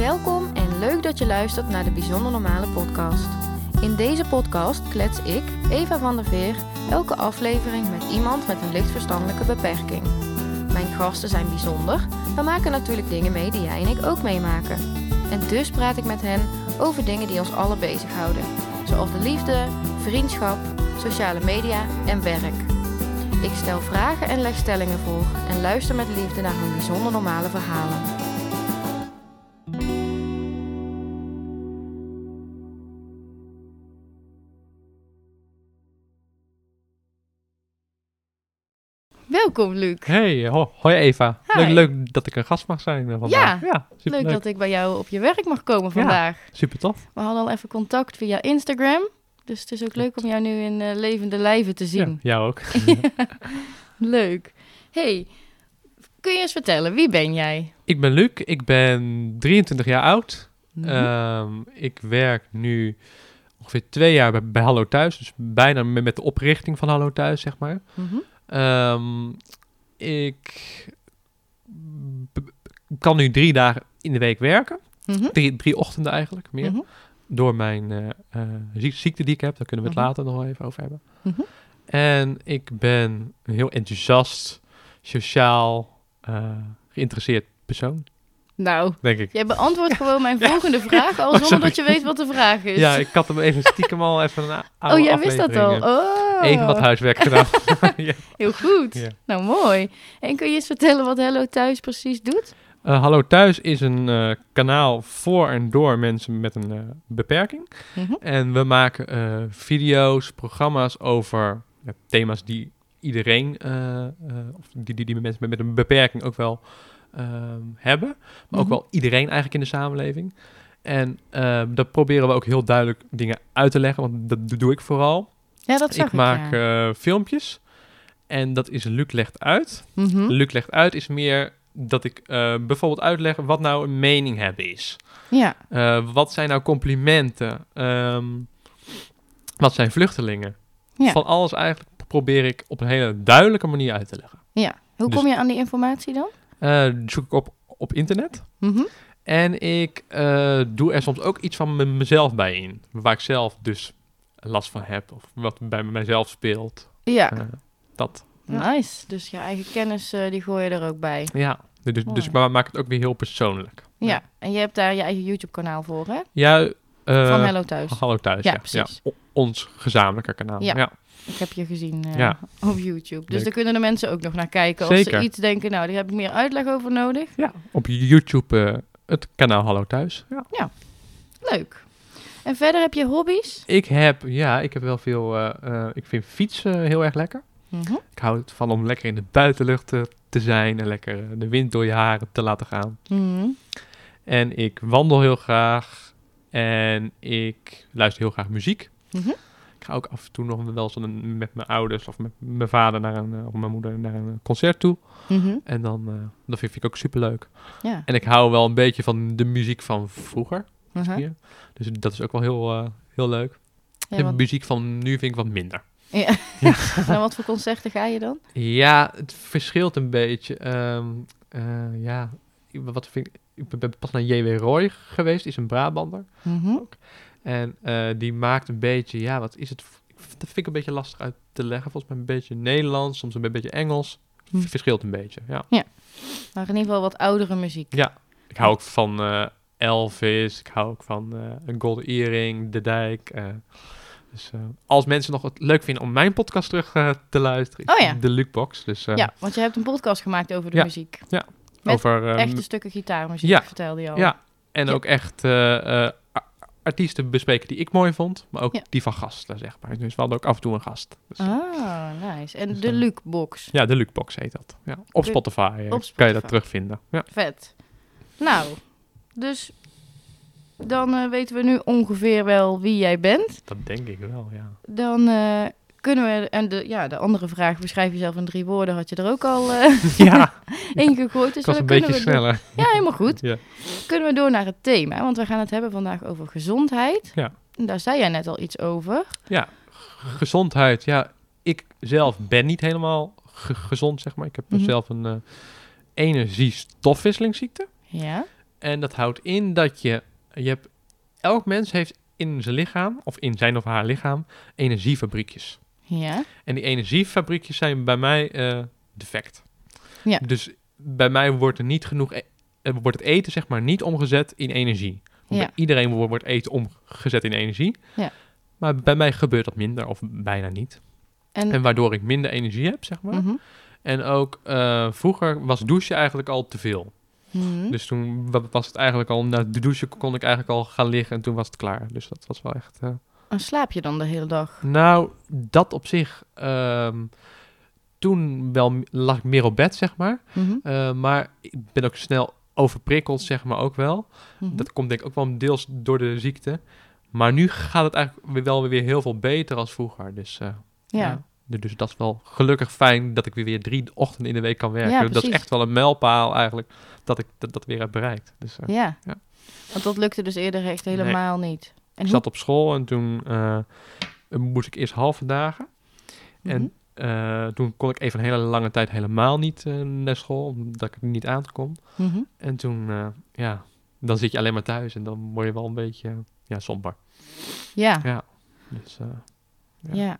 Welkom en leuk dat je luistert naar de Bijzonder Normale podcast. In deze podcast klets ik, Eva van der Veer, elke aflevering met iemand met een licht verstandelijke beperking. Mijn gasten zijn bijzonder, maar maken natuurlijk dingen mee die jij en ik ook meemaken. En dus praat ik met hen over dingen die ons allen bezighouden, zoals de liefde, vriendschap, sociale media en werk. Ik stel vragen en leg stellingen voor en luister met liefde naar hun bijzonder normale verhalen. Welkom, Luc. Hey, ho- hoi Eva. Leuk, leuk dat ik een gast mag zijn eh, vandaag. Ja, ja super Leuk dat ik bij jou op je werk mag komen vandaag. Super tof. We hadden al even contact via Instagram. Dus het is ook leuk om jou nu in eh, levende lijven te Ja, zien. jou ook. Leuk. Hey, kun je eens vertellen, wie ben jij? ik ben Luc, ik ben 23 jaar oud. Mhm. Ehm, ik werk nu ongeveer twee jaar bij, bij Hallo Thuis. Dus bijna met, met de oprichting van Hallo Thuis, zeg maar. Mhm. Ehm, ik kan nu drie dagen in de week werken. Mhm. Drie, drie ochtenden eigenlijk, meer. Mhm. Door mijn eh, eh, ziek- ziekte die ik heb. Daar kunnen we het Mhm. later nog even over hebben. En ik ben een heel enthousiast, sociaal uh, geïnteresseerd persoon, Nou, denk ik. jij beantwoordt gewoon mijn volgende vraag al Oh, zonder dat je weet wat de vraag is. Ja, ik had hem even stiekem al even een oh, jij wist dat al? eh, Oh, Even wat huiswerk gedaan. ja. heel goed. Ja. Nou, mooi. En kun je eens vertellen wat Hello Thuis precies doet? Eh, Hallo Thuis is een eh, kanaal voor en door mensen met een eh, beperking. Mhm. En we maken eh, video's, programma's over thema's die iedereen, eh, eh, of die, die, die mensen met, met een beperking ook wel ehm, hebben. Maar ook Mhm. wel iedereen eigenlijk in de samenleving. En uh, dat proberen we ook heel duidelijk dingen uit te leggen, want dat doe ik vooral. Ja, dat zag ik ik, maak ja. eh, filmpjes en dat is Luc legt uit. Mhm. Luc legt uit is meer dat ik uh, bijvoorbeeld uitleg wat nou een mening hebben is. Ja. Uh, wat zijn nou complimenten? Um, wat zijn vluchtelingen? Ja. Van alles eigenlijk probeer ik op een hele duidelijke manier uit te leggen. Ja. Hoe Dus- kom je aan die informatie dan? Uh, zoek ik op op internet. Mhm. En ik doe er soms ook iets van me- mezelf bij in. Waar ik zelf dus last van heb. Of wat bij mijzelf speelt. Ja. Uh, dat. Nice. Dus je eigen kennis, uh, die gooi je er ook bij. Ja. Dus, Mooi. dus ik maak het ook weer heel persoonlijk. Ja. En je hebt daar je eigen YouTube-kanaal voor, hè? Ja. uh, Van Hello Thuis. Hallo Thuis. Ja, Ja, precies. Ons gezamenlijke kanaal. Ja. ja. Ik heb je gezien uh, Ja. op YouTube. Dus Leuk. daar kunnen de mensen ook nog naar kijken. Als Zeker. ze iets denken, nou, daar heb ik meer uitleg over nodig. Ja, op YouTube eh, het kanaal Hallo Thuis. Ja. Leuk. En verder heb je hobby's? Ik heb, ja, ik heb wel veel, eh, eh, ik vind fietsen heel erg lekker. Mhm. Ik hou ervan om lekker in de buitenlucht te, te zijn en lekker eh, de wind door je haren te laten gaan. Mhm. En ik wandel heel graag en ik luister heel graag muziek. Mhm. Ik ga ook af en toe nog wel eens met mijn ouders of met mijn vader naar een, eh, of mijn moeder naar een concert toe. En dan, eh, dat vind ik ook super leuk. Ja. En ik hou wel een beetje van de muziek van vroeger. Mhm. Dus dat is ook wel heel, eh, heel leuk. Ja, de want- muziek van nu vind ik wat minder. ja. nou, wat voor concerten ga je dan? Ja, het verschilt een beetje. Ehm, eh, ja, ik- wat vind ik, ik ben pas naar J.W. Roy geweest, is een Brabander. Mhm. En eh, die maakt een beetje, ja, wat is het? Dat vind ik een beetje lastig uit te leggen. Volgens mij een beetje Nederlands, soms een beetje Engels. Hm. Verschilt een beetje, ja. Maar in ieder geval wat oudere muziek. Ja, ik hou ook van Elvis. Ik hou ook van eh, een Golden Earring, De Dijk. eh. dus eh, als mensen nog het leuk vinden om mijn podcast terug te luisteren, is Oh ja. de Lukebox. Dus Ja, want je hebt een podcast gemaakt over de Ja. muziek. met over eh, Echte stukken gitaarmuziek, ja. vertelde je al. ja, en Ja. ook echt artiesten bespreken die ik mooi vond, maar ook Ja. die van gasten, zeg maar. Dus we hadden ook af en toe een gast. Dus, Ah, nice. En Dus de Luke-box. Ja, de Lukebox heet dat. Ja. Op Spotify, kan je dat terugvinden. Ja. Vet. Nou, dus dan eh, weten we nu ongeveer wel wie jij bent. Dat denk ik wel, ja. Dan eh, kunnen we... En de, ja, de andere vraag, beschrijf jezelf in drie woorden, had je er ook al eh ja, ingegooid. Dus ik was een beetje door- sneller. Ja, helemaal goed. Ja. Kunnen we door naar het thema, want we gaan het hebben vandaag over gezondheid. Ja. En Daar zei jij net al iets over. Ja, gezondheid. Ja, ik zelf ben niet helemaal ge- gezond, zeg maar. Ik heb Mhm. zelf een energiestofwisselingsziekte. Ja. En dat houdt in dat je, je hebt, elk mens heeft in zijn lichaam, of in zijn of haar lichaam, energiefabriekjes. Ja. En die energiefabriekjes zijn bij mij eh, defect. Ja. Dus bij mij wordt er niet genoeg, e- eh, wordt het eten zeg maar niet omgezet in energie. Ja. Bij iedereen wordt eten omgezet in energie. Ja. Maar bij mij gebeurt dat minder of bijna niet. En, En waardoor ik minder energie heb, zeg maar. Mhm. En ook eh, vroeger was douchen eigenlijk al te veel. Mhm. Dus toen wa- was het eigenlijk al, na de douche kon ik eigenlijk al gaan liggen en toen was het klaar. Dus dat was wel echt... eh, En slaap je dan de hele dag? Nou, dat op zich. ehm, toen wel lag ik meer op bed, zeg maar. Mhm. Eh, maar ik ben ook snel overprikkeld, zeg maar ook wel. Mhm. Dat komt denk ik ook wel deels door de ziekte. Maar nu gaat het eigenlijk wel weer heel veel beter als vroeger. Dus eh, ja. Dus dat is wel gelukkig fijn dat ik weer, weer drie ochtenden in de week kan werken. Ja, dat is echt wel een mijlpaal eigenlijk dat ik dat, dat weer heb bereikt. Dus, eh, Ja. Ja. Want dat lukte dus eerder echt helemaal niet. En ik zat op school en toen eh, moest ik eerst halve dagen. Mhm. En eh, toen kon ik even een hele lange tijd helemaal niet naar school, omdat ik er niet aan kon. Mhm. En toen, ja, dan zit je alleen maar thuis en dan word je wel een beetje, ja, somber. Ja. Ja. Dus, ja. Ja.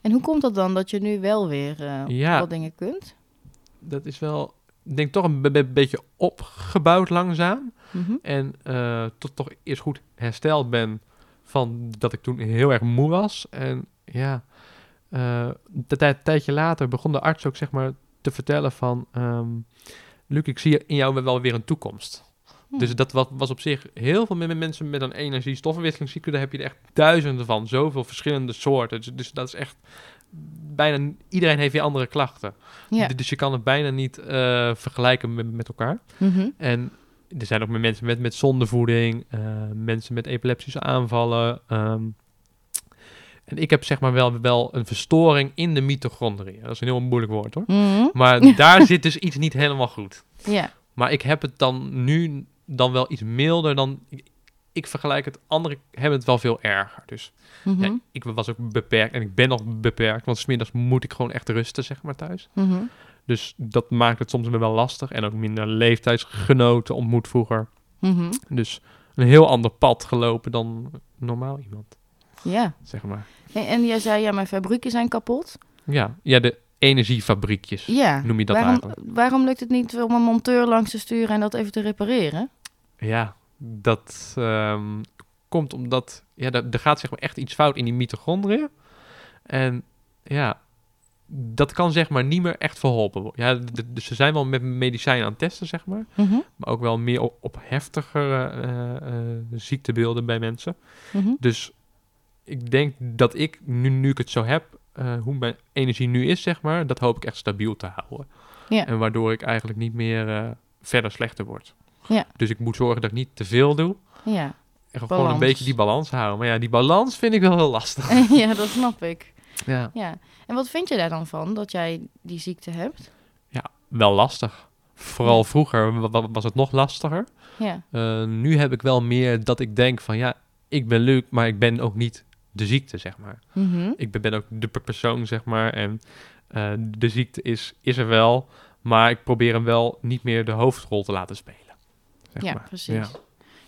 En hoe komt dat dan dat je nu wel weer Ja. wat dingen kunt? dat is wel, ik denk toch een be- be- beetje opgebouwd langzaam. Mhm. En eh, tot toch eerst goed hersteld ben van dat ik toen heel erg moe was. En ja, eh een tijd, tijdje later begon de arts ook zeg maar te vertellen van... ehm Luc, ik zie in jou wel weer een toekomst. Hm. Dus dat was, was op zich heel veel met mensen met een energie-stoffenwisselingsziekte. Daar heb je er echt duizenden van. Zoveel verschillende soorten. Dus, dus dat is echt... Bijna iedereen heeft weer andere klachten. Ja. Dus je kan het bijna niet eh, vergelijken met, met elkaar. Mhm. En er zijn ook mensen met, met zondevoeding, eh, mensen met epileptische aanvallen. ehm. en ik heb zeg maar wel, wel een verstoring in de mitochondriën. Dat is een heel moeilijk woord hoor. Mhm. Maar daar zit dus iets niet helemaal goed. Ja. Maar ik heb het dan nu dan wel iets milder dan... Ik, ik vergelijk het, anderen hebben het wel veel erger. Dus Mhm. ja, ik was ook beperkt en ik ben nog beperkt. Want smiddags moet ik gewoon echt rusten zeg maar thuis. Mhm. Dus dat maakt het soms wel lastig. En ook minder leeftijdsgenoten ontmoet vroeger. Mhm. Dus een heel ander pad gelopen dan normaal iemand, Ja. zeg maar. En, en jij zei, ja, mijn fabrieken zijn kapot. Ja, ja de energiefabriekjes Ja. noem je dat waarom, eigenlijk. waarom lukt het niet om een monteur langs te sturen en dat even te repareren? Ja, dat ehm, komt omdat... Ja, er er gaat zeg maar echt iets fout in die mitochondriën. En ja, dat kan zeg maar niet meer echt verholpen worden. Ja, dus ze zijn wel met medicijnen aan het testen, zeg maar. Mhm. Maar ook wel meer op, op heftigere eh, eh, ziektebeelden bij mensen. Mhm. Dus ik denk dat ik, nu, nu ik het zo heb, eh, hoe mijn energie nu is, zeg maar, dat hoop ik echt stabiel te houden. En waardoor ik eigenlijk niet meer verder slechter word. Ja. Dus ik moet zorgen dat ik niet te veel doe. Ja. En gewoon een beetje die balans houden. Maar ja, die balans vind ik wel heel lastig. ja, dat snap ik. ja. Ja. En wat vind je daar dan van, dat jij die ziekte hebt? Wel lastig. Vooral Ja. vroeger wa- wa- was het nog lastiger. Ja. Eh, nu heb ik wel meer dat ik denk van ja, ik ben leuk, maar ik ben ook niet de ziekte, zeg maar. Mhm. ik ben, ook de per- persoon, zeg maar. En eh, de ziekte is, is er wel. Maar ik probeer hem wel niet meer de hoofdrol te laten spelen. Zeg Ja, maar. precies. Ja.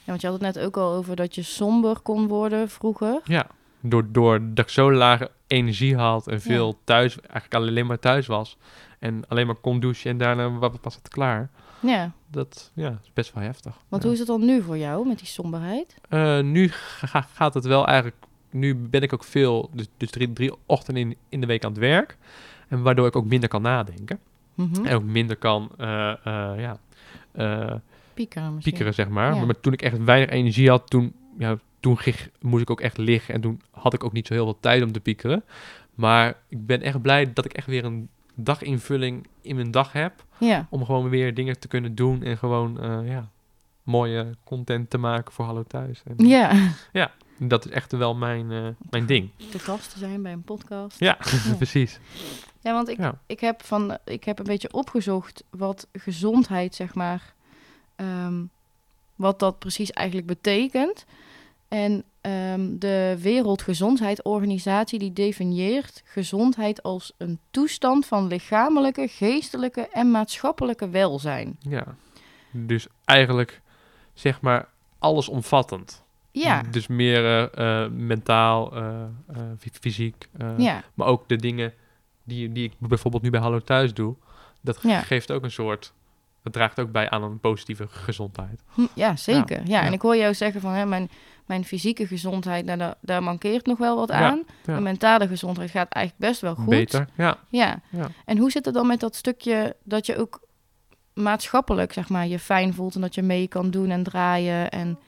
Ja, want je had het net ook al over dat je somber kon worden vroeger. ja. Door, door dat ik zo lage energie had en veel thuis, eigenlijk alleen maar thuis was. En alleen maar kon douchen en daarna wa- was het klaar. Ja. Dat ja, is best wel heftig. Want Ja. hoe is het dan nu voor jou met die somberheid? Eh, nu ga- gaat het wel eigenlijk. Nu ben ik ook veel, dus, dus drie, drie ochtenden in, in de week aan het werk. En waardoor ik ook minder kan nadenken. Mhm. En ook minder kan eh, eh, ja, Piekeren piekeren, zeg maar. Ja. Maar toen ik echt weinig energie had, toen, ja, toen ging, moest ik ook echt liggen. En toen had ik ook niet zo heel veel tijd om te piekeren. Maar ik ben echt blij dat ik echt weer een daginvulling in mijn dag heb. Ja. Om gewoon weer dingen te kunnen doen en gewoon eh, ja, mooie content te maken voor Hallo Thuis. En Ja. Dat is echt wel mijn, eh, mijn ding. Te gast te zijn bij een podcast. Ja, Ja. precies. Ja, want ik, Ja. ik, heb van, ik heb een beetje opgezocht wat gezondheid, zeg maar, ehm, wat dat precies eigenlijk betekent. En ehm, de Wereldgezondheidsorganisatie die definieert gezondheid als een toestand van lichamelijke, geestelijke en maatschappelijke welzijn. Ja. Dus eigenlijk zeg maar allesomvattend. Ja, Dus meer eh, eh, mentaal, eh, fy- fysiek, ja, maar ook de dingen die, die ik bijvoorbeeld nu bij Hallo Thuis doe. Dat Ja. geeft ook een soort, dat draagt ook bij aan een positieve gezondheid. Hm, ja zeker. Ja, ja. en ik hoor jou zeggen van hè, mijn, mijn fysieke gezondheid, nou, daar, daar mankeert nog wel wat aan. ja. De mentale gezondheid gaat eigenlijk best wel goed. Beter, ja. Ja. En hoe zit het dan met dat stukje dat je ook maatschappelijk, zeg maar, je fijn voelt en dat je mee kan doen en draaien en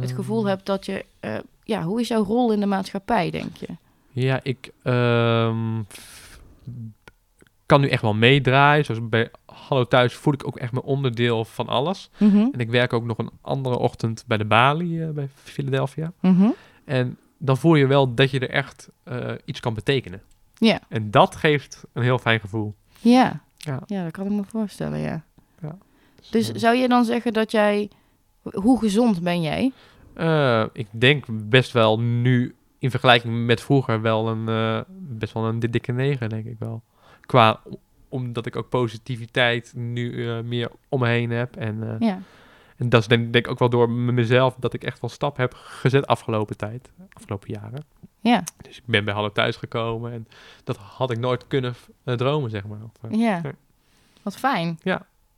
het gevoel Ehm, hebt dat je, eh, ja, hoe is jouw rol in de maatschappij, denk je? Ja, ik ehm, kan nu echt wel meedraaien. Zoals bij Hallo Thuis voel ik ook echt mijn onderdeel van alles. Mhm, En ik werk ook nog een andere ochtend bij de Bali eh, bij Philadelphia. mhm. En dan voel je wel dat je er echt eh, iets kan betekenen. Ja. En dat geeft een heel fijn gevoel. Ja. Ja. ja, dat kan ik me voorstellen, ja. Dus eh, zou je dan zeggen dat jij, hoe gezond ben jij? ik denk best wel nu in vergelijking met vroeger wel een best wel een di- dikke negen, denk ik wel. Qua omdat ik ook positiviteit nu eh, meer om me heen heb. En, eh, Ja, en dat is denk, denk ik ook wel door mezelf dat ik echt wel stap heb gezet afgelopen tijd, afgelopen jaren. ja, Dus ik ben bij Hallo Thuis gekomen en dat had ik nooit kunnen eh, dromen, zeg maar. Ja. Wat fijn.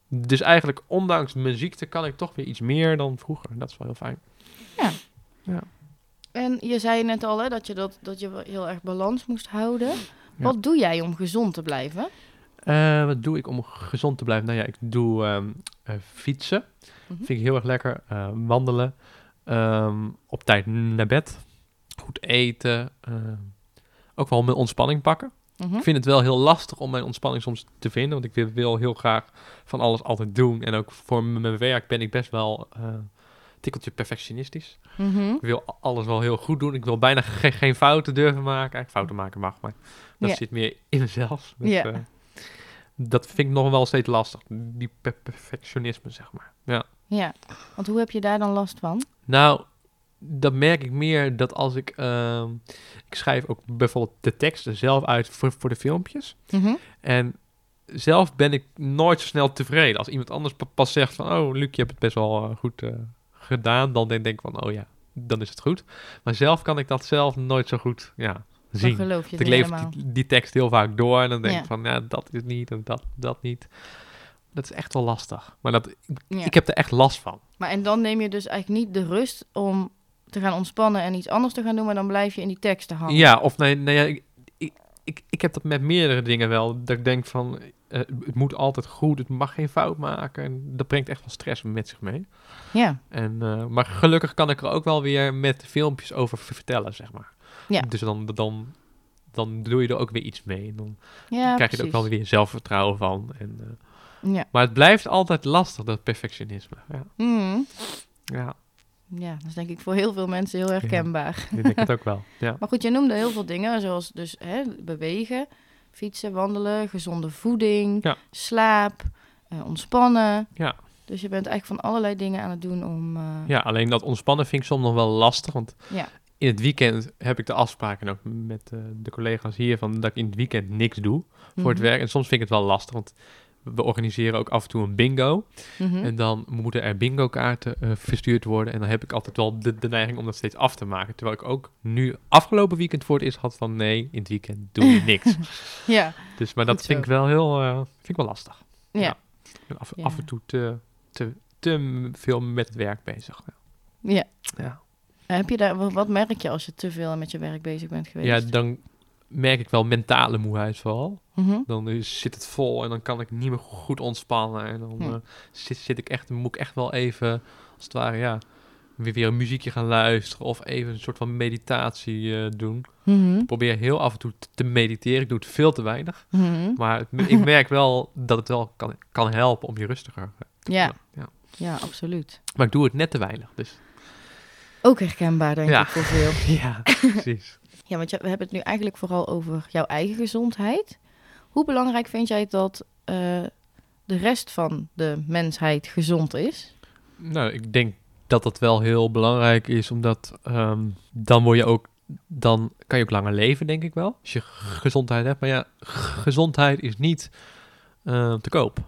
Dus eigenlijk, ondanks mijn ziekte, kan ik toch weer iets meer dan vroeger. Dat is wel heel fijn. En je zei net al hè, dat je, dat, dat je heel erg balans moest houden. Ja. Wat doe jij om gezond te blijven? Eh, wat doe ik om gezond te blijven? Nou ja, ik doe ehm, eh, fietsen. Mhm. Vind ik heel erg lekker. Eh, wandelen. Ehm, op tijd naar bed. Goed eten. ook wel mijn ontspanning pakken. Mhm. Ik vind het wel heel lastig om mijn ontspanning soms te vinden. Want ik wil, heel graag van alles altijd doen. En ook voor mijn werk ben ik best wel een tikkeltje perfectionistisch. Mhm. Ik wil alles wel heel goed doen. Ik wil bijna ge- geen fouten durven maken. Eigenlijk fouten maken mag, maar dat zit meer in mezelf. Dus, Ja. Dat vind ik nog wel steeds lastig. Die per- perfectionisme, zeg maar. Ja. Ja, want hoe heb je daar dan last van? Nou, dat merk ik meer dat als ik... ehm, ik schrijf ook bijvoorbeeld de teksten zelf uit voor, voor de filmpjes. Mhm. En zelf ben ik nooit zo snel tevreden. Als iemand anders pa- pas zegt van... Oh, Luc, je hebt het best wel eh, goed eh, gedaan. Dan denk ik van, oh ja, dan is het goed. Maar zelf kan ik dat zelf nooit zo goed ja, Dan zien. geloof je het ik leef die, die tekst heel vaak door en dan denk Ja. ik van, ja, dat is niet en dat, dat niet. Dat is echt wel lastig. Maar dat, Ja. ik heb er echt last van. Maar en dan neem je dus eigenlijk niet de rust om te gaan ontspannen en iets anders te gaan doen, maar dan blijf je in die teksten hangen. Ja, of nee, nee ik, ik, ik, ik heb dat met meerdere dingen wel. Dat ik denk van, eh, het moet altijd goed, het mag geen fout maken. En dat brengt echt wel stress met zich mee. Ja, En, eh, maar gelukkig kan ik er ook wel weer met filmpjes over vertellen, zeg maar. Ja. Dus dan, dan, dan doe je er ook weer iets mee. En dan ja krijg je er ook wel weer zelfvertrouwen van. En, eh, Ja. maar het blijft altijd lastig, dat perfectionisme. Ja, Mhm. ja ja, dat is denk ik voor heel veel mensen heel herkenbaar. ik denk het ook wel. Ja. Maar goed, je noemde heel veel dingen, zoals dus hè, bewegen, fietsen, wandelen, gezonde voeding, Ja. slaap, eh, ontspannen. Ja. Dus je bent eigenlijk van allerlei dingen aan het doen om... eh, ja, alleen dat ontspannen vind ik soms nog wel lastig. Want Ja. In het weekend heb ik de afspraken ook met eh, de collega's hier... Van dat ik in het weekend niks doe voor het mhm, werk. En soms vind ik het wel lastig, want we organiseren ook af en toe een bingo. mhm. En dan moeten er bingo kaarten eh, verstuurd worden. En dan heb ik altijd wel de, de neiging om dat steeds af te maken. Terwijl ik ook nu afgelopen weekend voor het eerst had van... nee, in het weekend doe je niks. Ja, dus, maar dat vind ik wel heel, eh, vind ik wel lastig. ja. Af, Ja. af en toe te, te, te veel met het werk bezig. ja. Ja. Heb je daar, wat, merk je als je te veel met je werk bezig bent geweest? ja, dan merk ik wel mentale moeheid vooral. Mhm. Dan eh, zit het vol en dan kan ik niet meer goed ontspannen. En dan Hm. eh, zit, zit ik echt, moet ik echt wel even, als het ware, ja, weer, weer een muziekje gaan luisteren. Of even een soort van meditatie eh, doen. Mhm. Ik probeer heel af en toe te- te mediteren. Ik doe het veel te weinig. Mhm. Maar ik merk wel dat het wel kan, kan helpen om je rustiger te Ja. ja. Ja, absoluut. Maar ik doe het net te weinig. Dus Ook herkenbaar, denk Ja. ik, voor veel. ja, precies. Ja, want je- we hebben het nu eigenlijk vooral over jouw eigen gezondheid. Hoe belangrijk vind jij dat eh, de rest van de mensheid gezond is? Nou, ik denk dat dat wel heel belangrijk is, omdat ehm, dan word je ook, dan kan je ook langer leven, denk ik wel. Als je gezondheid hebt. Maar ja, gezondheid is niet eh, te koop.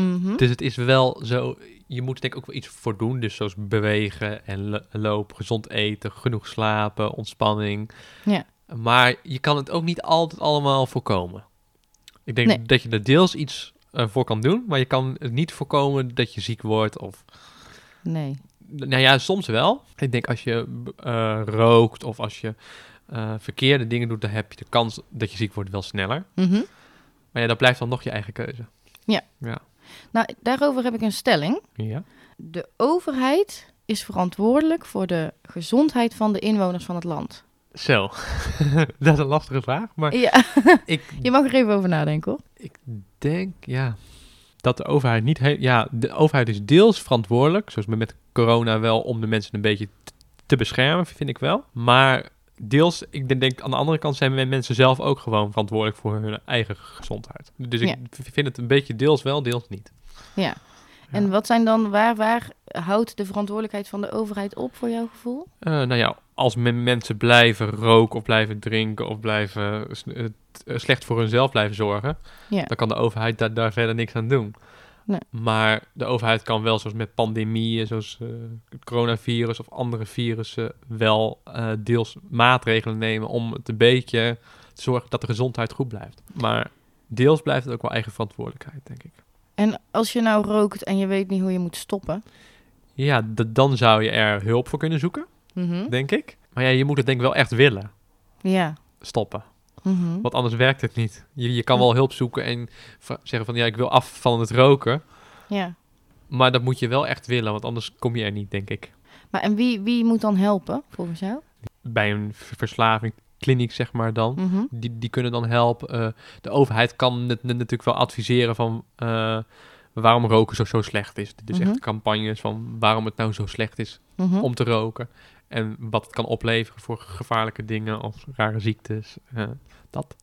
Mhm. Dus het is wel zo, je moet er denk ik ook wel iets voor doen. Dus zoals bewegen en lo- lopen, gezond eten, genoeg slapen, ontspanning. Ja. Maar je kan het ook niet altijd allemaal voorkomen. Ik denk Nee. dat je er deels iets eh, voor kan doen, maar je kan het niet voorkomen dat je ziek wordt of Nee. nou ja, soms wel. Ik denk als je eh, rookt of als je eh, verkeerde dingen doet, dan heb je de kans dat je ziek wordt wel sneller. Mhm. Maar ja, dat blijft dan nog je eigen keuze. Nou, daarover heb ik een stelling. Ja. De overheid is verantwoordelijk voor de gezondheid van de inwoners van het land. Zo, dat is een lastige vraag. Maar Ja, ik, je mag er even over nadenken hoor. ik denk, ja, dat de overheid niet... he- ja, de overheid is deels verantwoordelijk, zoals met corona wel, om de mensen een beetje te beschermen, vind ik wel. Maar deels, ik denk, denk aan de andere kant zijn men- mensen zelf ook gewoon verantwoordelijk voor hun eigen gezondheid. Dus ik Ja. vind het een beetje deels wel, deels niet. Ja. En wat zijn dan, waar, waar houdt de verantwoordelijkheid van de overheid op voor jouw gevoel? Eh, nou ja, als men- mensen blijven roken of blijven drinken of blijven eh, slecht voor hunzelf blijven zorgen, Ja. dan kan de overheid daar, daar verder niks aan doen. Nee. Maar de overheid kan wel, zoals met pandemieën, zoals eh, het coronavirus of andere virussen, wel eh, deels maatregelen nemen om het een beetje te zorgen dat de gezondheid goed blijft. Maar deels blijft het ook wel eigen verantwoordelijkheid, denk ik. En als je nou rookt en je weet niet hoe je moet stoppen. Ja, dan zou je er hulp voor kunnen zoeken, Mhm. denk ik. Maar ja, je moet het denk ik wel echt willen Ja. stoppen. Mhm. Want anders werkt het niet. Je, je kan wel hulp zoeken en zeggen van ja, ik wil af van het roken. Ja. Maar dat moet je wel echt willen, want anders kom je er niet, denk ik. Maar en wie, wie moet dan helpen, volgens jou? Bij een v- verslaving, kliniek zeg maar dan. Mhm. Die, die kunnen dan helpen. Eh, de overheid kan het natuurlijk wel adviseren van eh, waarom roken zo, zo slecht is. Dus Mhm. echt campagnes van waarom het nou zo slecht is Mhm. om te roken. En wat het kan opleveren voor gevaarlijke dingen of rare ziektes. eh, dat.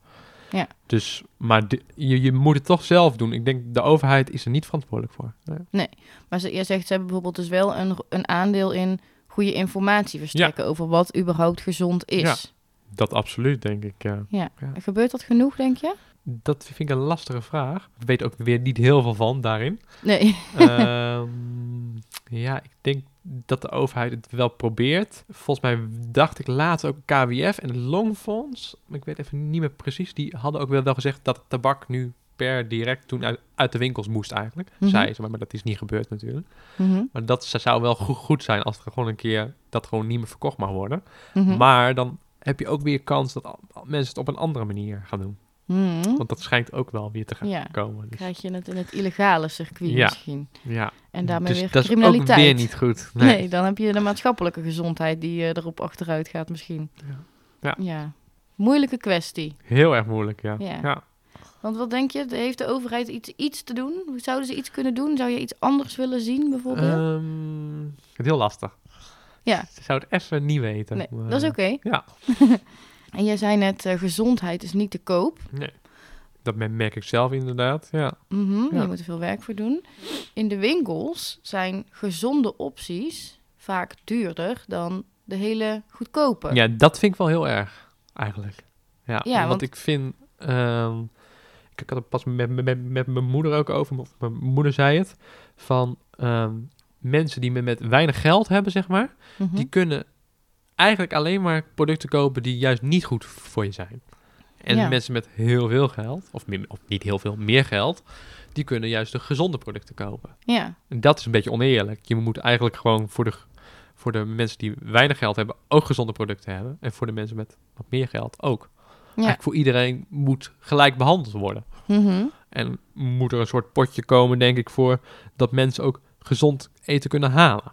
Ja. Dus, maar de- je, je moet het toch zelf doen. Ik denk, de overheid is er niet verantwoordelijk voor. Nee. Maar ze, jij zegt, ze hebben bijvoorbeeld dus wel een, een aandeel in goede informatie verstrekken over wat überhaupt gezond is. Ja. Dat absoluut, denk ik. Ja. Ja. Ja. Gebeurt dat genoeg, denk je? Dat vind ik een lastige vraag. Ik weet ook weer niet heel veel van daarin. Nee. Ehm, ja, ik denk dat de overheid het wel probeert. Volgens mij dacht ik laatst ook KWF en het Longfonds. Ik weet even niet meer precies. Die hadden ook wel, gezegd dat tabak nu per direct toen uit, uit de winkels moest eigenlijk. Mhm. Zei ze, maar, maar dat is niet gebeurd natuurlijk. Mhm. Maar dat zou wel go- goed zijn als er gewoon een keer dat gewoon niet meer verkocht mag worden. Mhm. Maar dan heb je ook weer kans dat mensen het op een andere manier gaan doen. Mhm. Want dat schijnt ook wel weer te gaan Ja. komen. Dus, Krijg je het in het illegale circuit Ja. misschien. ja. En daarmee dus weer dat is criminaliteit. ook weer niet goed. Nee. Nee. dan heb je de maatschappelijke gezondheid die eh, erop achteruit gaat misschien. Ja. ja. Moeilijke kwestie. Heel erg moeilijk, ja. Ja. ja. Want wat denk je, heeft de overheid iets, iets te doen? Hoe Zouden ze iets kunnen doen? Zou je iets anders willen zien bijvoorbeeld? Ehm, het is heel lastig. Ja. Ik zou het even niet weten. nee, maar, dat is oké. Ja. En jij zei net, eh, gezondheid is niet te koop. Nee. Dat me- merk ik zelf inderdaad, ja. Ja. Je moet er veel werk voor doen. In de winkels zijn gezonde opties vaak duurder dan de hele goedkope. Ja, dat vind ik wel heel erg, eigenlijk. Ja, Ja, want, want- ik vind... ehm, ik had het pas met, met, met, mijn moeder ook over, of mijn moeder zei het, van ehm, mensen die met, met weinig geld hebben, zeg maar, Mhm. die kunnen eigenlijk alleen maar producten kopen die juist niet goed voor je zijn. En Ja. mensen met heel veel geld, of, meer, of niet heel veel, meer geld, die kunnen juist de gezonde producten kopen. Ja, En dat is een beetje oneerlijk. Je moet eigenlijk gewoon voor de, voor de mensen die weinig geld hebben ook gezonde producten hebben. En voor de mensen met wat meer geld ook. ja. Eigenlijk voor iedereen moet gelijk behandeld worden. Mhm. En moet er een soort potje komen, denk ik, voor dat mensen ook gezond eten kunnen halen.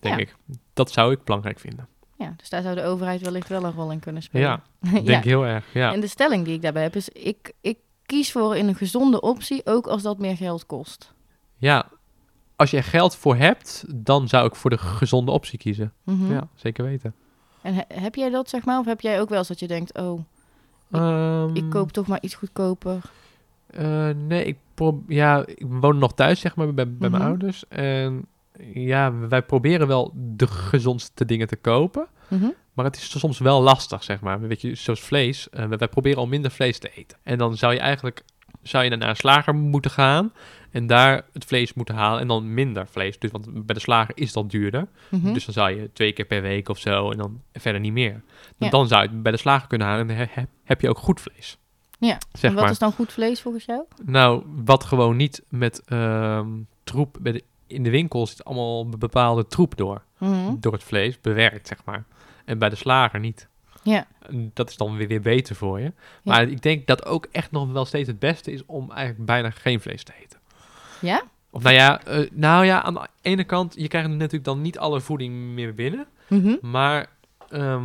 Denk Ja. ik. Dat zou ik belangrijk vinden. Ja, dus daar zou de overheid wellicht wel een rol in kunnen spelen. Ja, ja. denk heel erg. Ja. En de stelling die ik daarbij heb is, ik, ik kies voor een gezonde optie, ook als dat meer geld kost. ja, als je er geld voor hebt, dan zou ik voor de gezonde optie kiezen. Mhm. Ja, zeker weten. En he- heb jij dat, zeg maar? Of heb jij ook wel eens dat je denkt, oh, Ehm, ik koop toch maar iets goedkoper? Eh, nee, ik, ja, ik woon nog thuis, zeg maar, bij, bij Mhm. mijn ouders. En ja, wij proberen wel de gezondste dingen te kopen. Mhm. Maar het is soms wel lastig, zeg maar. Weet je, zoals vlees. eh, wij, proberen al minder vlees te eten. En dan zou je eigenlijk zou je naar een slager moeten gaan en daar het vlees moeten halen en dan minder vlees. Dus, want bij de slager is dat duurder. Mhm. Dus dan zou je twee keer per week of zo en dan verder niet meer. Ja. Dan zou je het bij de slager kunnen halen en dan he- he- heb je ook goed vlees. Ja, Zeg en wat maar. is dan goed vlees volgens jou? Nou, wat gewoon niet met ehm, troep bij de, in de winkel zit allemaal be- bepaalde troep door. Mhm. Door het vlees, bewerkt zeg maar. En bij de slager niet. Ja. Dat is dan weer, weer beter voor je. Maar ik denk dat ook echt nog wel steeds het beste is om eigenlijk bijna geen vlees te eten. Ja? Of nou ja, eh, nou ja, aan de ene kant, je krijgt natuurlijk dan niet alle voeding meer binnen. Mhm. Maar ehm,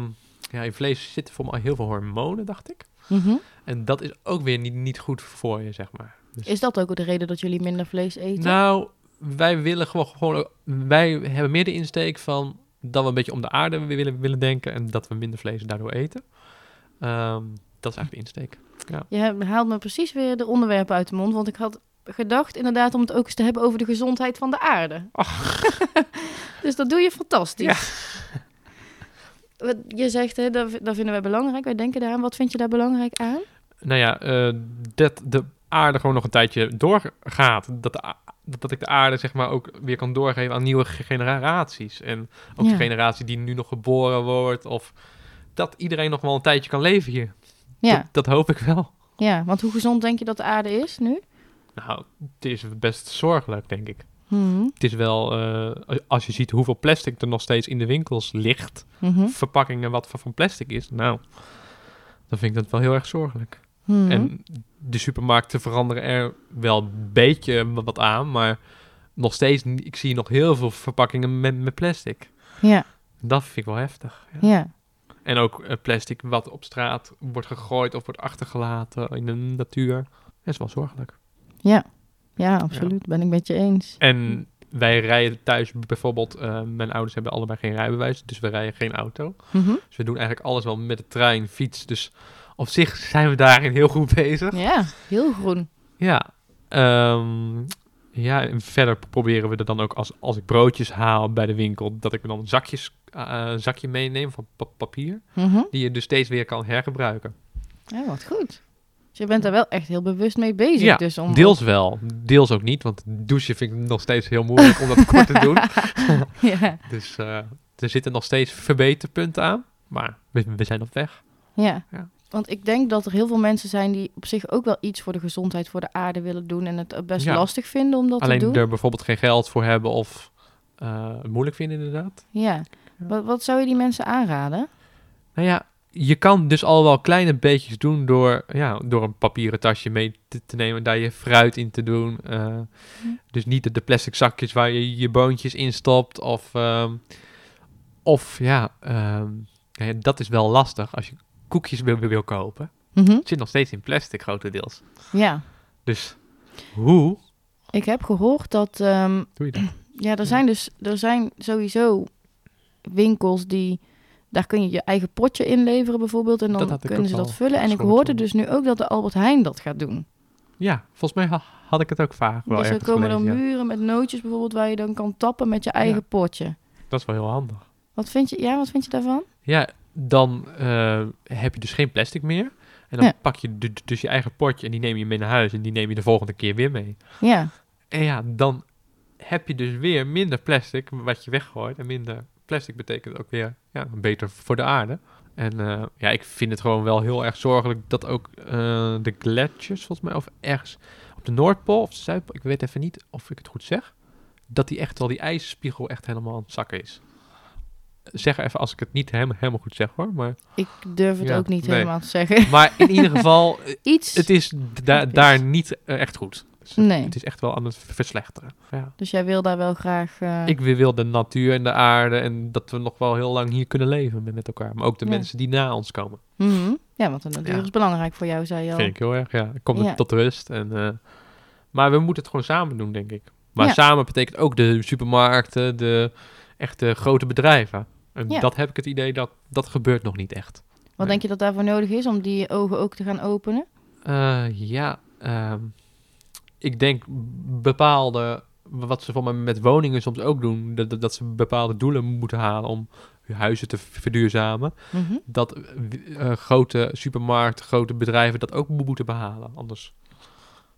ja, in vlees zitten voor mij heel veel hormonen, dacht ik. Mhm. En dat is ook weer niet, niet goed voor je, zeg maar. Dus, Is dat ook de reden dat jullie minder vlees eten? nou, wij willen gewoon, gewoon, wij hebben meer de insteek van dat we een beetje om de aarde willen, willen denken en dat we minder vlees daardoor eten. Ehm, dat is eigenlijk de insteek. Je haalt me precies weer de onderwerpen uit de mond, want ik had gedacht inderdaad om het ook eens te hebben over de gezondheid van de aarde. dus dat doe je fantastisch. Wat Je zegt, hè, dat, dat vinden wij belangrijk, wij denken daaraan. Wat vind je daar belangrijk aan? Nou ja, eh, dat de aarde gewoon nog een tijdje doorgaat. Dat, de, dat ik de aarde zeg maar ook weer kan doorgeven aan nieuwe ge- generaties. En ook Ja. de generatie die nu nog geboren wordt. Of dat iedereen nog wel een tijdje kan leven hier. Ja, Dat, dat hoop ik wel. ja, want hoe gezond denk je dat de aarde is nu? Nou, het is best zorgelijk, denk ik. Mhm. Het is wel, eh, als je ziet hoeveel plastic er nog steeds in de winkels ligt. Mhm. Verpakkingen wat van plastic is. Nou, dan vind ik dat wel heel erg zorgelijk. Mhm. En de supermarkten veranderen er wel een beetje wat aan, maar nog steeds, ik zie nog heel veel verpakkingen met, met plastic. Ja, Dat vind ik wel heftig. Ja. ja. En ook eh, plastic wat op straat wordt gegooid of wordt achtergelaten in de natuur. Dat is wel zorgelijk. Ja, ja absoluut. Ben ik met je eens. En wij rijden thuis bijvoorbeeld, eh, mijn ouders hebben allebei geen rijbewijs, dus we rijden geen auto. Mhm. Dus we doen eigenlijk alles wel met de trein, fiets. Dus op zich zijn we daarin heel goed bezig. Ja, heel groen. Ja, ehm, ja, en verder proberen we er dan ook als, als ik broodjes haal bij de winkel, dat ik dan zakjes, eh, een zakje meeneem van pa- papier, Mhm. die je dus steeds weer kan hergebruiken. Ja, wat goed. Dus je bent daar wel echt heel bewust mee bezig. Ja, dus om, Deels wel, deels ook niet, want douchen vind ik nog steeds heel moeilijk om dat kort te doen. ja, Dus eh, er zitten nog steeds verbeterpunten aan, maar we, we zijn op weg. ja. Ja. Want ik denk dat er heel veel mensen zijn die op zich ook wel iets voor de gezondheid, voor de aarde willen doen. En het best Ja. lastig vinden om dat Alleen te doen. er bijvoorbeeld geen geld voor hebben of eh, het moeilijk vinden inderdaad. Ja. Wat, wat zou je die mensen aanraden? Nou ja, je kan dus al wel kleine beetjes doen door, ja, door een papieren tasje mee te, te nemen, daar je fruit in te doen. eh, Dus niet de, de plastic zakjes waar je je boontjes in stopt. Of, ehm, of ja, ehm, ja, dat is wel lastig als je koekjes wil, wil, kopen. Het zit nog steeds in plastic grotendeels. Ja, Dus hoe ik heb gehoord dat ehm, doe je dat? Ja, er zijn dus er zijn sowieso winkels die daar kun je je eigen potje inleveren bijvoorbeeld en dan kunnen ze dat vullen. En ik hoorde dus nu ook dat de Albert Heijn dat gaat doen. Ja, volgens mij ha- had ik het ook vaak wel dus er komen dan ja. muren met nootjes bijvoorbeeld waar je dan kan tappen met je eigen Ja. potje. Dat is wel heel handig. Wat vind je? Ja, wat vind je daarvan? Ja, dan eh, heb je dus geen plastic meer. En dan Ja. pak je du- dus je eigen potje en die neem je mee naar huis. En die neem je de volgende keer weer mee. Ja, En ja, dan heb je dus weer minder plastic wat je weggooit. En minder plastic betekent ook weer ja, beter voor de aarde. En eh, ja, ik vind het gewoon wel heel erg zorgelijk dat ook eh, de gletsjers, volgens mij, of ergens op de Noordpool of de Zuidpool, ik weet even niet of ik het goed zeg, dat die echt wel die ijsspiegel echt helemaal aan het zakken is. Zeg even als ik het niet helemaal, helemaal goed zeg hoor, maar, ik durf het Ja, ook niet nee. helemaal te zeggen. maar in ieder geval, eh, Iets. het is da- daar niet eh, echt goed. Dus het- Nee. Het is echt wel aan het verslechteren. Ja. Dus jij wil daar wel graag... eh, Ik wil de natuur en de aarde en dat we nog wel heel lang hier kunnen leven met, elkaar. Maar ook de Ja. mensen die na ons komen. mhm. Ja, want de natuur is belangrijk voor jou, zei je al. Vind ik heel erg, ja. Ik kom Ja. tot rust. En, maar we moeten het gewoon samen doen, denk ik. Maar samen betekent ook de supermarkten, de echte grote bedrijven. En Ja. dat heb ik het idee dat dat gebeurt nog niet echt. Wat Nee. denk je dat daarvoor nodig is om die ogen ook te gaan openen? Eh, ja, ehm, ik denk bepaalde, wat ze voor mij met woningen soms ook doen, dat, dat- dat ze bepaalde doelen moeten halen om hun huizen te verduurzamen. Mhm. dat eh, eh, grote supermarkten, grote bedrijven dat ook mo- moeten behalen. Anders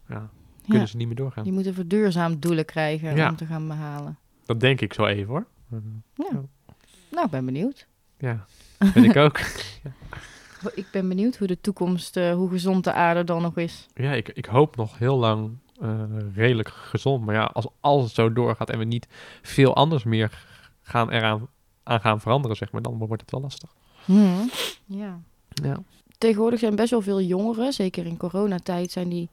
ja, kunnen Ja. ze niet meer doorgaan. Die moeten verduurzaamd doelen krijgen Ja. om te gaan behalen. Dat denk ik zo even hoor. Uh, Nou, ik ben benieuwd. ja, vind ik ook. Ik ben benieuwd hoe de toekomst, eh, hoe gezond de aarde dan nog is. Ja, ik, ik hoop nog heel lang eh, redelijk gezond. Maar ja, als, als het zo doorgaat en we niet veel anders meer gaan eraan aan gaan veranderen, zeg maar, dan wordt het wel lastig. Hmm. Ja. Ja. Tegenwoordig zijn best wel veel jongeren, zeker in coronatijd, zijn die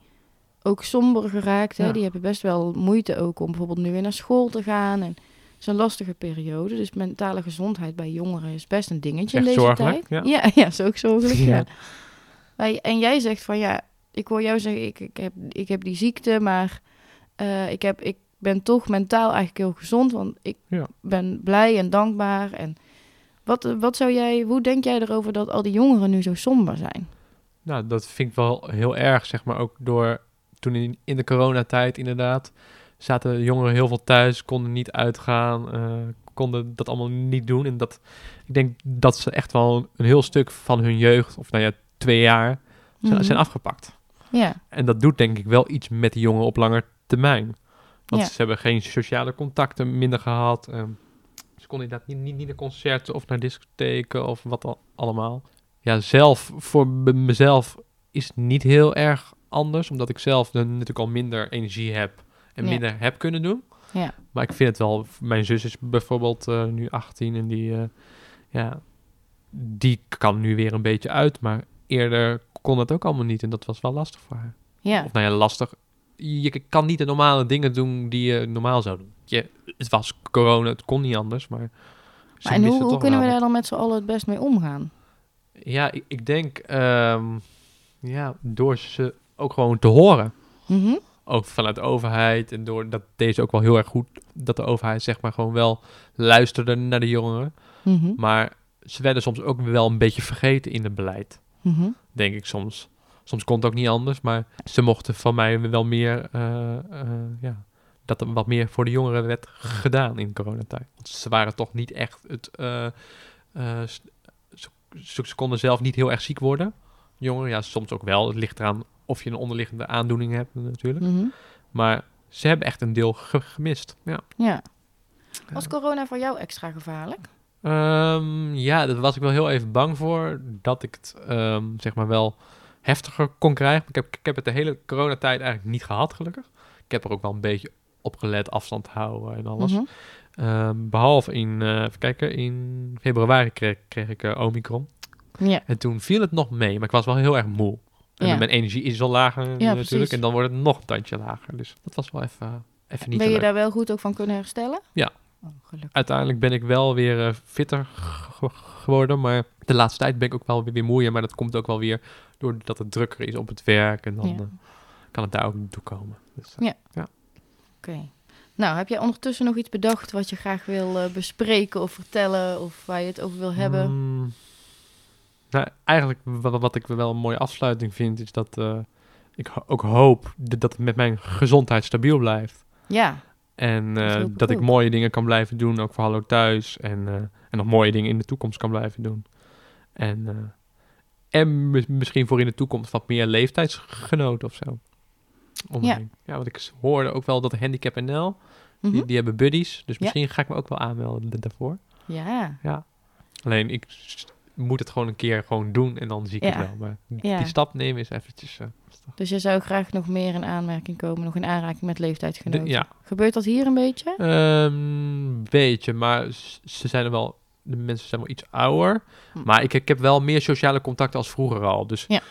ook somber geraakt. Hè? Ja. Die hebben best wel moeite ook om bijvoorbeeld nu weer naar school te gaan. En is een lastige periode. Dus mentale gezondheid bij jongeren is best een dingetje Echt in deze zorgelijk, tijd. ja. ja, ja, is ook zorgelijk. ja. En jij zegt van ja, ik hoor jou zeggen, ik, ik, heb, ik heb die ziekte, maar eh, ik, heb, ik ben toch mentaal eigenlijk heel gezond. Want ik Ja. ben blij en dankbaar. En wat, wat zou jij, hoe denk jij erover dat al die jongeren nu zo somber zijn? Nou, dat vind ik wel heel erg, zeg maar, ook door toen in, in de coronatijd inderdaad zaten de jongeren heel veel thuis, konden niet uitgaan, eh, konden dat allemaal niet doen. En dat, ik denk dat ze echt wel een heel stuk van hun jeugd, of nou ja, twee jaar, zijn, Mhm. zijn afgepakt. Ja, En dat doet denk ik wel iets met die jongeren op lange termijn. Want Ja. ze hebben geen sociale contacten minder gehad. ehm, ze konden inderdaad niet, niet, niet naar concerten of naar discotheken of wat al, allemaal. Ja, zelf, voor me- mezelf is het niet heel erg anders. Omdat ik zelf dan natuurlijk al minder energie heb en Ja. minder heb kunnen doen. ja, Maar ik vind het wel, mijn zus is bijvoorbeeld eh, nu 18 en die, eh, ja, die kan nu weer een beetje uit. Maar eerder kon dat ook allemaal niet en dat was wel lastig voor haar. ja, Of nou ja, lastig. Je kan niet de normale dingen doen die je normaal zou doen. Je, het was corona, het kon niet anders, maar... Maar en hoe, kunnen we daar dan met z'n allen het best mee omgaan? Ja, ik, ik denk... ehm, ja, door ze ook gewoon te horen. Mhm. Ook vanuit de overheid. En door dat deze ook wel heel erg goed... Dat de overheid zeg maar gewoon wel luisterde naar de jongeren. Mhm. Maar ze werden soms ook wel een beetje vergeten in het beleid. Mhm. denk ik soms. Soms kon het ook niet anders, maar ze mochten van mij wel meer, eh, eh, ja, dat er wat meer voor de jongeren werd gedaan in coronatijd. Want ze waren toch niet echt het, eh, ze konden zelf niet heel erg ziek worden. Jongeren, ja, soms ook wel. Het ligt eraan of je een onderliggende aandoening hebt natuurlijk. Mhm. Maar ze hebben echt een deel ge- gemist. Ja. Ja. Was corona voor jou extra gevaarlijk? Ehm, ja, daar was ik wel heel even bang voor. Dat ik het ehm, zeg maar wel heftiger kon krijgen. Ik heb, ik heb het de hele coronatijd eigenlijk niet gehad, gelukkig. Ik heb er ook wel een beetje op gelet, afstand houden en alles. Mhm. Ehm, behalve in, eh even kijken, in februari kreeg, kreeg ik eh, Omicron. Ja. En toen viel het nog mee, maar ik was wel heel erg moe. En Ja. mijn energie is al lager eh, natuurlijk. precies. En dan wordt het nog een tandje lager. Dus dat was wel even, even niet Ben je leuk. daar wel goed ook van kunnen herstellen? Ja. Oh, gelukkig. uiteindelijk ben ik wel weer eh, fitter ge- geworden. Maar de laatste tijd ben ik ook wel weer, weer moeier. Maar dat komt ook wel weer doordat het drukker is op het werk. En dan eh, kan het daar ook toe komen. Dus, eh, Ja. Oké. Nou, heb jij ondertussen nog iets bedacht wat je graag wil eh, bespreken of vertellen of waar je het over wil hebben? mm, nou, eigenlijk wat, wat ik wel een mooie afsluiting vind, is dat eh, ik ho- ook hoop dat het met mijn gezondheid stabiel blijft. Ja. En Dat eh, ik dat ik ook. mooie dingen kan blijven doen, ook vooral ook thuis. En, eh, en nog mooie dingen in de toekomst kan blijven doen. En, en mis- misschien voor in de toekomst wat meer leeftijdsgenoten of zo. Ja. ja, want ik hoorde ook wel dat Handicap NL, Mhm. die, die hebben buddies. Dus Ja. misschien ga ik me ook wel aanmelden da- daarvoor. Ja. Ja. Alleen ik moet het gewoon een keer gewoon doen en dan zie ik Ja. het wel. Maar Ja. die stap nemen is eventjes... eh. Dus je zou graag nog meer in aanmerking komen, nog in aanraking met leeftijdsgenoten. De- ja. Gebeurt dat hier een beetje? Ehm beetje, maar ze zijn er wel. De mensen zijn wel iets ouder. Hm. Maar ik, ik heb wel meer sociale contacten als vroeger al. Dus Ja.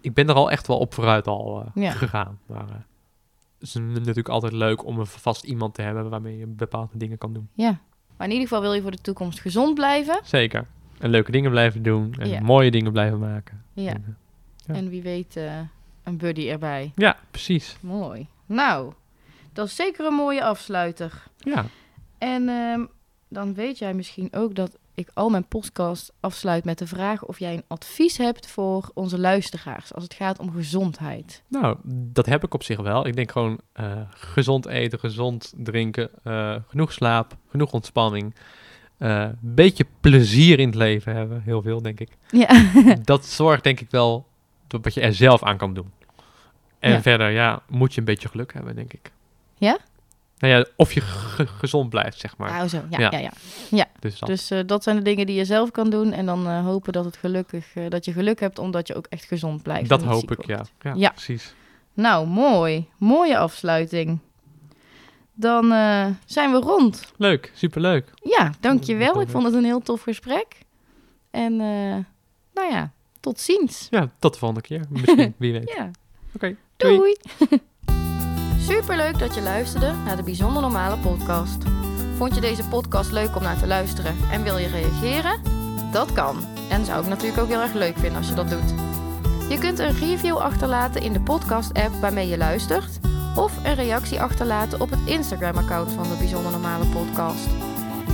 ik ben er al echt wel op vooruit al eh, gegaan. Maar eh, het is natuurlijk altijd leuk om een vast iemand te hebben waarmee je bepaalde dingen kan doen. Ja. Maar in ieder geval wil je voor de toekomst gezond blijven. Zeker. En leuke dingen blijven doen. En Ja. mooie dingen blijven maken. Ja. En, eh, Ja. En wie weet eh, een buddy erbij. ja, precies. Mooi. Nou, dat is zeker een mooie afsluiter. Ja. En ehm, dan weet jij misschien ook dat ik al mijn podcast afsluit met de vraag of jij een advies hebt voor onze luisteraars als het gaat om gezondheid. Nou, dat heb ik op zich wel. Ik denk gewoon eh, gezond eten, gezond drinken, genoeg slaap, genoeg ontspanning. Een beetje plezier in het leven hebben, heel veel denk ik. Ja. dat zorgt denk ik wel dat wat je er zelf aan kan doen. En Ja. verder, ja, moet je een beetje geluk hebben, denk ik. Ja? Nou ja, of je ge- gezond blijft, zeg maar. Nou zo, ja, Ja. ja. ja, Dus dat. Dus eh, dat zijn de dingen die je zelf kan doen. En dan eh, hopen dat, het gelukkig, eh, dat je geluk hebt, omdat je ook echt gezond blijft. dat hoop ik, ja. Ja. precies. Nou, mooi. Mooie afsluiting. Dan eh, zijn we rond. Leuk, superleuk. Ja, dankjewel. Ik vond het een heel tof gesprek. En eh, nou ja, tot ziens. Ja, tot de volgende keer. Misschien, wie weet. Ja, Oké, doei. doei. Superleuk dat je luisterde naar de Bijzonder Normale podcast. Vond je deze podcast leuk om naar te luisteren en wil je reageren? Dat kan. En zou ik natuurlijk ook heel erg leuk vinden als je dat doet. Je kunt een review achterlaten in de podcast-app waarmee je luistert, of een reactie achterlaten op het Instagram-account van de Bijzonder Normale podcast.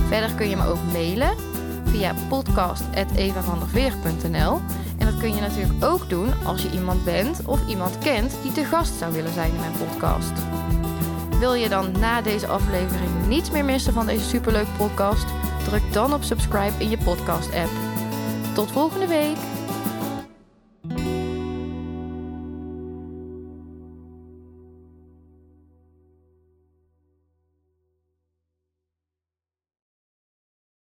Verder kun je me ook mailen via podcast.evavanderveer.nl en dat kun je natuurlijk ook doen als je iemand bent of iemand kent die te gast zou willen zijn in mijn podcast. Wil je dan na deze aflevering niets meer missen van deze superleuke podcast? Druk dan op subscribe in je podcast app. Tot volgende week!